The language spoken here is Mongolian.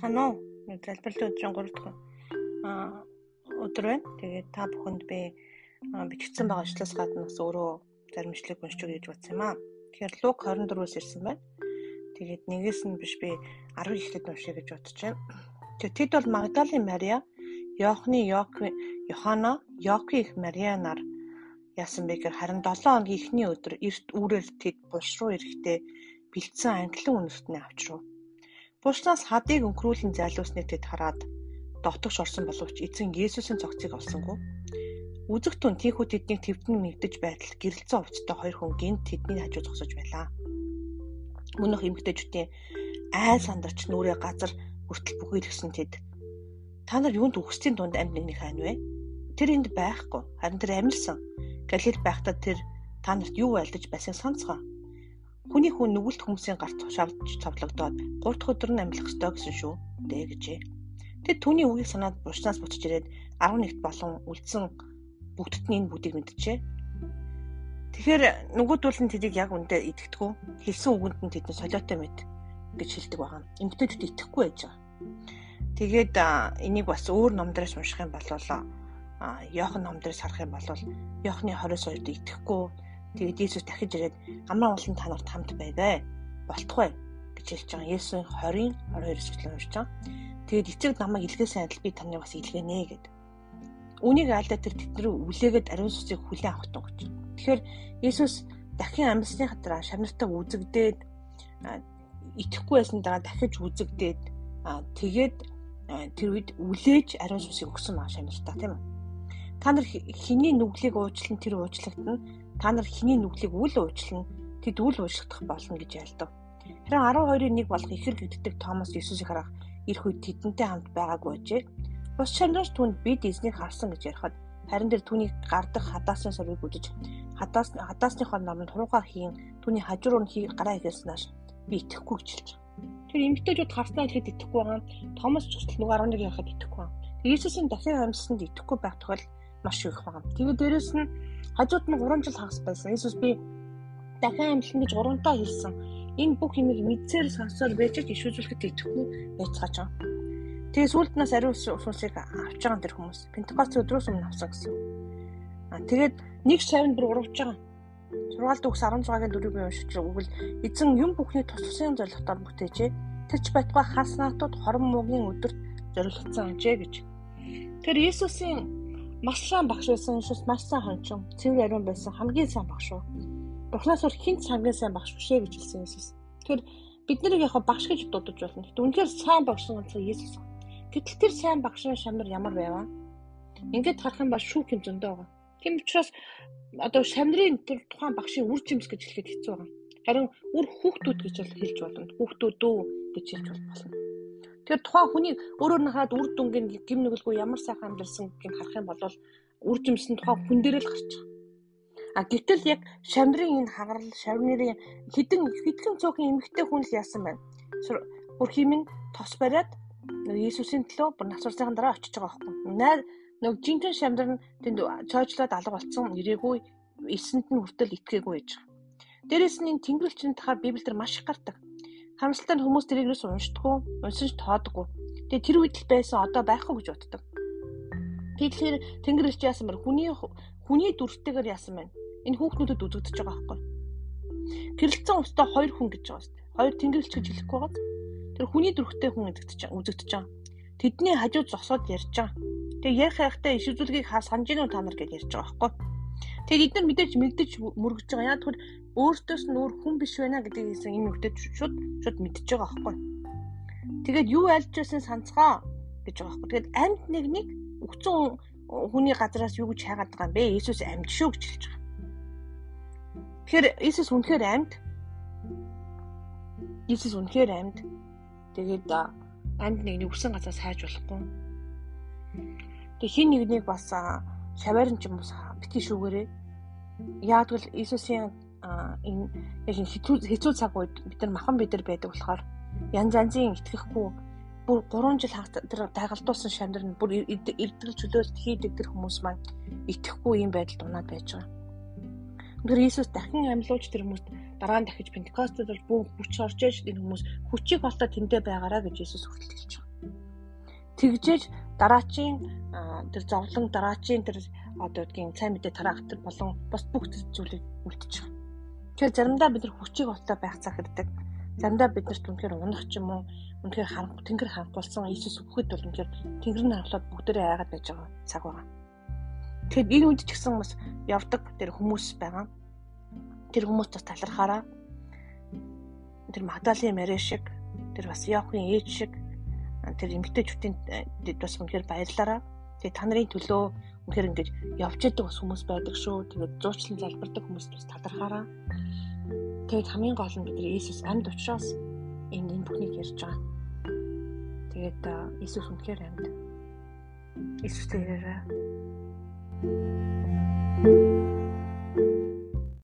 Санаа уу? Залбирлын өдрийн 3 дахь өдөр байна. Тэгээд та бүхэнд би бичигдсэн байгаа ажлаас гадна бас өөрөө заримчлыг уншиж гэж бодсон юм аа. Тэгэхээр Лук 24-өөс ирсэн байна. Тэгээд нэгээс нь биш би 10 ихэхэд уншия гэж бодож байна. Тэгээд тэд бол Магдалийн Мария, Йоохны Йоки, Йохана, Йоки их Мария нар яасан бэ гэхээр харин 7 хоногийн эхний өдөр эрт үүрэл тэд булш руу ирэхдээ бэлдсэн англин үнэртний авч руу Булчнаас хадыг өнхрүүлэн зайлуулсныг тэд хараад дотогш орсон боловч эзэн Есүсийн цогцыг олсонгүй. Үзэг түн тийхүү тэднийг твдэн мэгдэж байтал гэрэлцэн увцтай хоёр хүн гинт тэдний хажуу зогсож байлаа. Мөнөх эмгтээчүүдийн айл сандарч нүрээ газар хүртэл бүхийлгсэн тэд та нар юунд үхсдийн дунд амьд нэгний хань вэ? Тэр энд байхгүй. Харин тэр амьлсан. Галил байхдаа тэр та нарт юу айлдаж байсныг сонсгоо. Хүний хүн нүгэлт хүмүүсийн гарт шавж цовлогдоод 3 дахь өдөр нь амьлах ёстой гэсэн шүү дээ гэжээ. Тэд түүний үгийг санаад бурчнаас буцаж ирээд 11-т болон үлдсэн бүгдд нь энэ бүдийг мэдчихэ. Тэгэхээр нүгүүд бол тэдийг яг үндэ итгэдэггүй. Хэлсэн үгэнд нь тэдний солиотой мэд гэж хэлдэг байгаа. Эмгтээчүүд итгэхгүй байж байгаа. Тэгээд энийг бас өөр номдроос унших юм бол Йохан номдроос харах юм бол Йохны 22-д итгэхгүй Тэгээд Иесус дахиж ирээд амраа олон та нарт хамт байвэ. Болтугай гэж хэлж байгаа. Есүсийн 20-ын 22 эсвэлэн уншиж байгаа. Тэгээд эцэг намайг илгээсэн адил би таны бас илгээнэ гэд. Үнийг айлдаа тэр тэднэр үлээгээд ариун сүсийг хүлээн авах тун гэж. Тэгэхээр Иесус дахин амьсны хатраа шавнартаа үзэгдээд итгэхгүй байсан дараа дахиж үзэгдээд тэгээд тэр үед үлээж ариун сүсийг өгсөн маа шавнартаа тийм үү? Та нар хэний нүглийг уучлан тэр уучлагдана та нар хиний нүглийг үл уучлна тэд үл уучлах болно гэж ялдав. Харин 12-ын 1 болох ихэр гэгддэг Томас Есүсийг харах ирэх үед тэдэнтэй хамт байгаагүй ажээ. Бус чанарч түнд бид эзнийг харсан гэж ярихад харин дээр түүний гардах хадаасны сорвыг үзэж хадаас хадаасныхоо номонд хуруугаар хийн түүний хажуур нь гараа ихэснээр би итгэхгүй гэж хэлж байгаа. Тэр эмгтээчүүд харснаа ихэд итгэхгүй байгаа. Томас ч гэсэн нөгөө 11 ярахад итгэхгүй. Иесусийн дахин амьсанд итгэхгүй байх тохиол маш их байгаа. Тэгээд дээрэс нь Хажууд нь 3 жил хагас байсан. Иесус би дахин амьлсан гэж урамтаа хэлсэн. Энэ бүх юмыг мэдсээр сонсоод байж ч иш үзүүлэхэд итгэхгүй байцгааж байгаа. Тэгээ сүлд нас ариун сүнсийг авч байгаа тэр хүмүүс. Пентекост өдрөөс өмнө авсан гэсэн. Аа тэгээд нэг шавнд бүр урагж байгаа. Сургаалт өгс 16-гийн дөрөвийг уншиж өгвөл эзэн юм бүхний тус тусын зорилготоор бүтээжээ. Тэрч байтугай хас наатууд хорон муугийн өдөрт зориулсан ажээ гэж. Тэр Иесусийн маш сайн багш байсан шус маш сайн хончин цэвэр ариун байсан хамгийн сайн багш шүү. Бурхнаас өөр хинт хамгийн сайн багш бишээ гэж хэлсэн Иесус. Тэгэхээр бид нарыг яг багш гэж дуудаж болно. Тэгвэл үнэхээр сайн багш нь ганцхан Иесус. Гэтэл тэр сайн багшийн шамнар ямар байваа? Ингээд харах юм бол шүүх юм зөндөө байгаа. Тийм учраас одоо шамнарын тэр тухайн багшийн үр жимс гэж хэлэхэд хэцүү байгаа. Харин үр хүүхдүүд гэж хэлж болно. Хүүхдүүд үү гэж хэлж болно. Тэгэхээр тухайн хүний өөрөөр нь хаад үр дүнгийн гим нүгэлгүй ямар сайхан амьдсан гэдгийг харах юм бол үр жимсэн тухайн хүн дээр л гарч байгаа. А гэтэл яг шавнырын энэ хагарал, шавнырын хідэн хитгэн цөөхөн эмгтэй хүн л яасан байна. Бүр химэн тос бариад Иесусийн төлөө бүр насварсныхан дараа очиж байгаа байхгүй. Найр нэг жинхэнэ шамдар нь тэнд цойжлоод алга болсон ирээгүй эсэнд нь хүртэл итгээгүй байгаа. Дээрээс нь энэ тэнгэрлэгчийн тахаар Библиэлд маш их гардаг. Харамсалтай нь хүмүүс тэрийг юус уншдаггүй, уншиж тоодоггүй. Тэгээ тэр үед л байсан одоо байхгүй гэж боддог. Тэгэхээр Тэнгэр ирч яасан бэ? Хүний хүний дүрстэйгээр яасан байна? Энэ хүүхнүүдэд үзэгдэж байгаа байхгүй. Гэрэлцэн устдаа хоёр хүн гэж байгаа шүү дээ. Хоёр тэнгэрлэгч гэж хэлэхгүй байгаа. Тэр хүний дүрхтэй хүн үзэгдэж үзэгдэж байгаа. Тэдний хажууд зогсоод ярьж байгаа. Тэгээ ярих хайхтай иш үзүүлгийг хаа санаж гинөө та нар гэж ярьж байгаа байхгүй. Тэгээд эдгээр мэдээж мэгдэж мөргөж байгаа. Яг тэр өөртөөс нь өөр хүн биш байна гэдгийг хэлсэн энэ үгтэд шууд шууд мэдчихэж байгаа байхгүй. Тэгээд юу альж байсан санацгаа гэж байгаа байхгүй. Тэгээд амьд нэг нэг өгцөн хүний газраас юу гэж хайгаад байгаа юм бэ? Иесус амьд шүү гэж хэлж байгаа. Тэгэхээр Иесус үнэхээр амьд. Иесус үнэхээр амьд. Тэгээд амьд нэг нэг үсэн газраас хайж болохгүй. Тэг хин нэгнийг бас шаваарн ч юм уу битгий шүүгээрээ. Яагтвэл Иесусийн энэ яг хэцүү хэцүү цаг үед бид нар махан бид нар байдаг болохоор янз янзын итгэхгүй бүр 3 жил тэр тайгалдуулсан шамдар нь бүр эрдэл чөлөөлт хийдэг тэр хүмүүс маань итгэхгүй юм байдалд унаад байж байгаа. Тэр Иесус дахин амьлуулж тэр хүмүүст дараа нь дахиж Пентекостод бол бүх хүч орж иж энэ хүмүүс хүчийг олдоо тэндэ байгаараа гэж Иесус хүртэл хэлж байгаа. Тэгжээж дараачийн тэр зовлон дараачийн тэр одоо гэдгийг сайн мэдээ тараахтар болон бас бүх зүйлийг үлдчихэж байгаа. Тэгэхээр заримдаа бид нар хүчийг олдоо байх цаг ирдэг. Заримдаа бид нарт үнэхээр унах ч юм уу үнэхээр харанх тэнгэр ханхулсан Иесус өгөхөд бол үнэхээр тэнгэр нь ханхлаад бүгдээрээ айгаад байж байгаа цаг байна. Тэгэхэд энэ үед ч гэсэн бас явдаг тэр хүмүүс байгаа. Тэр хүмүүс бас талархаараа тэр Магдалины Мари шиг тэр бас Яохын ээж шиг тэр эмгтээчүүдийн бас үнэхээр баярлаараа. Тэгээ та нарын төлөө үнэхээр ингэж явж идэг бас хүмүүс байдаг шүү. Тэгээд зуучлан залбирдаг хүмүүс бас талархаараа. Тэгээд хамгийн гол нь бид нар Иесус амьд учраас энэ энэ бүхнийг ярьж байгаа. Тэгээд Иесус үнэхээр амьд. Иесустэй яриараа. thank you